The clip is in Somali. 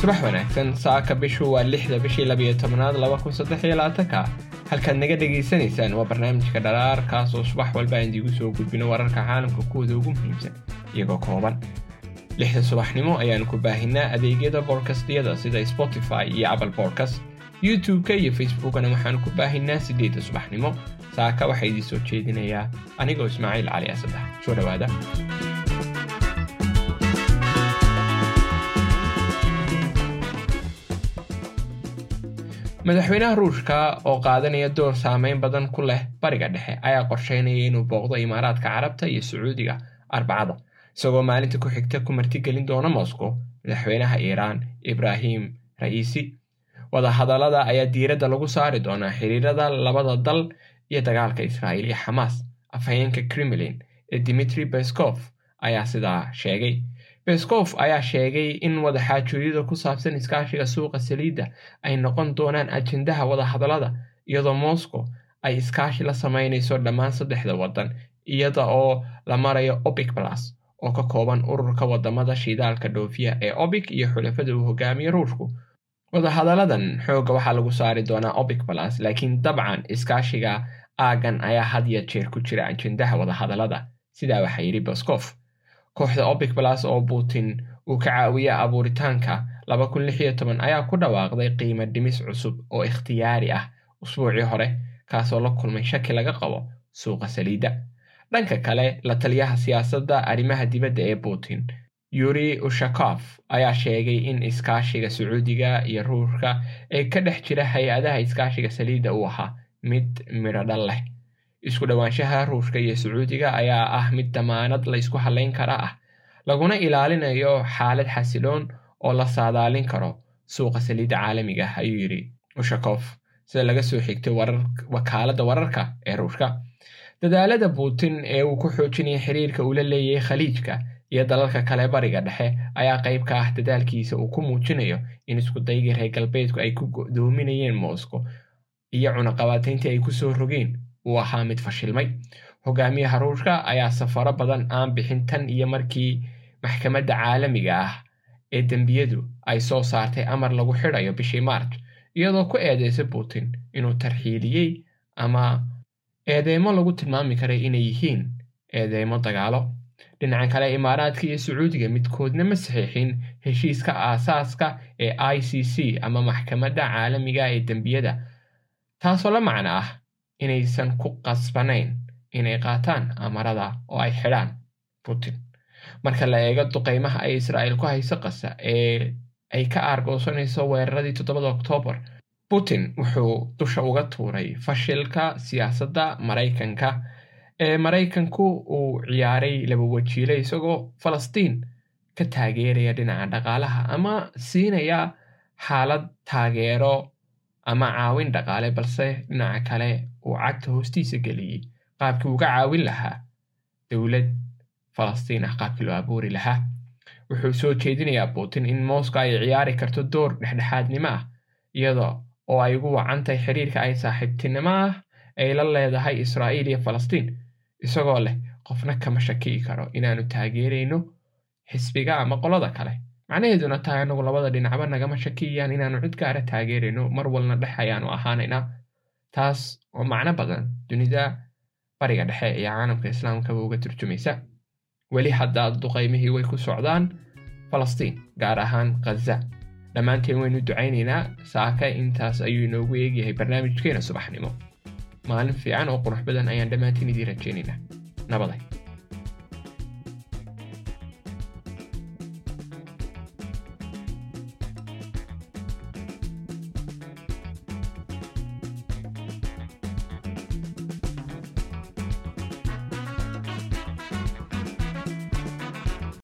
subax wanaagsan saaka bishu waa lixda bishii labiyo tobnaad laba kun saddex iyo labaatanka halkaad naga dhegaysanaysaan waa barnaamijka dharaar kaasoo subax walba aan idigu soo gudbino wararka caalamka kuwooda ugu muhiimsan iyagoo kooban. Lixda subaxnimo ayaanu ku baahinaa adeegyada boodkastyada sida spotify iyo apple bodcast youtube-ka iyo facebookana waxaanu ku baahinaa sideedda subaxnimo. Saaka waxaa idiin soo jeedinayaa anigoo ismaaciil cali asadex soo dhawaada madaxweynaha ruushka oo qaadanaya door saameyn badan ku leh bariga dhexe ayaa qorsheynaya inuu booqdo imaaraadka carabta iyo sacuudiga arbacada isagoo maalinta ku xigta ku martigelin doona moscow. Madaxweynaha iiraan ibraahim ra'iisi wadahadallada ayaa diiradda lagu saari doonaa xiriirada labada dal iyo dagaalka israa'iil iyo xamaas. Afhayeenka kremlin ee dimitri beskov ayaa sidaa sheegay beskof ayaa sheegay in wadaxaajoodiyada ku saabsan iskaashiga suuqa saliidda ay noqon doonaan ajendaha wadahadallada iyadoo moscow ay iskaashi la samaynayso dhammaan saddexda waddan iyada oo la marayo obic plus oo ka kooban ururka waddamada shidaalka dhoofiya ee obic iyo xulafada uu hogaamiye ruushku wadahadalladan xoogga waxaa lagu saari doonaa obic plus laakiin dabcan iskaashiga aagan ayaa had ya jeer ku jira ajendaha wadahadallada sidaa waxaa yidhi boskof kooxda obic plus oo putin uu ka caawiya abuuritaanka ayaa ku dhawaaqday qiimo dhimis cusub oo ikhtiyaari ah usbuucii hore kaasoo la kulmay shaki laga qabo suuqa saliidda. Dhanka kale la taliyaha siyaasadda arrimaha dibadda ee putin yuri ushakof ayaa sheegay in iskaashiga sacuudiga iyo ruushka ee ka dhex jira hay'adaha iskaashiga saliidda uu ahaa mid midhodhal leh isku dhowaanshaha ruushka iyo sacuudiga ayaa ah mid damaanad laysku halayn kara ah laguna ilaalinayo xaalad xasiloon oo la saadaalin karo suuqa saliidda caalamiga ah ayuu yidhi ushakof sida laga soo xigtay wakaaladda wararka ee ruushka. Dadaalada putin ee uu ku xoojinaya xiriirka uu la leeyahay khaliijka iyo dalalka kale bariga dhexe ayaa qayb ka ah dadaalkiisa uu ku muujinayo in iskudaygii reer galbeedku ay ku doominayeen moscow iyo cunaqabaatayntii ay ku soo rogeen uu ahaa mid fashilmay. Hogaamiyaha ruushka ayaa safaro badan aan bixin tan iyo markii maxkamadda caalamiga ah ee dembiyadu ay soo saartay amar lagu xidhayo bishii march iyadoo ku eedeysay putin inuu tarxiiliyey ama eedeymo lagu tilmaami karay inay yihiin eedeymo dagaalo. Dhinaca kale imaaraadka iyo sacuudiga midkoodna ma saxiixin heshiiska aasaaska ee i c c ama maxkamadda caalamiga ee dembiyada taasoo la macno ah inaysan ku qasbanayn inay qaataan amarada oo ay xidhaan putin. Marka la eego duqeymaha ay israa'iil ku hayso qasa ee ay ka aargoosanayso weeraradii toddobada oktoobar putin wuxuu dusha uga tuuray fashilka siyaasadda maraykanka ee maraykanku uu ciyaaray laba wajiile isagoo falastiin ka taageeraya dhinaca dhaqaalaha ama siinaya xaalad taageero ama caawin dhaqaale balse dhinaca kale uu cagta hoostiisa geliyey qaabkii uga caawin lahaa dowlad falastiin ah qaabkii loo abuuri lahaa. Wuxuu soo jeedinayaa putin in moscow ay ciyaari karto door dhexdhexaadnimo ah iyada oo ay ugu wacantahay xiriirka ay saaxiibtinimo ah ay la leedahay israa'iil iyo falastiin isagoo leh qofna kama shaki'i karo inaanu taageerayno xisbiga ama qolada kale macnaheeduna tahay anagu labada dhinacba nagama shakiyayaan inaanu cid gaara taageerayno. Mar walna dhex ayaanu ahaanaynaa taas oo macno badan dunida bariga dhexe iyo caalamka islaamkaba uga turjumaysa. Weli haddaa duqaymihii way ku socdaan falastiin gaar ahaan khaza dhammaanteen waynu ducaynaynaa. Saaka intaas ayuu inoogu eegyahay barnaamijkeena subaxnimo. Maalin fiican oo qurux badan ayaan dhammaantiin idiin rajaynaynaa. Nabaday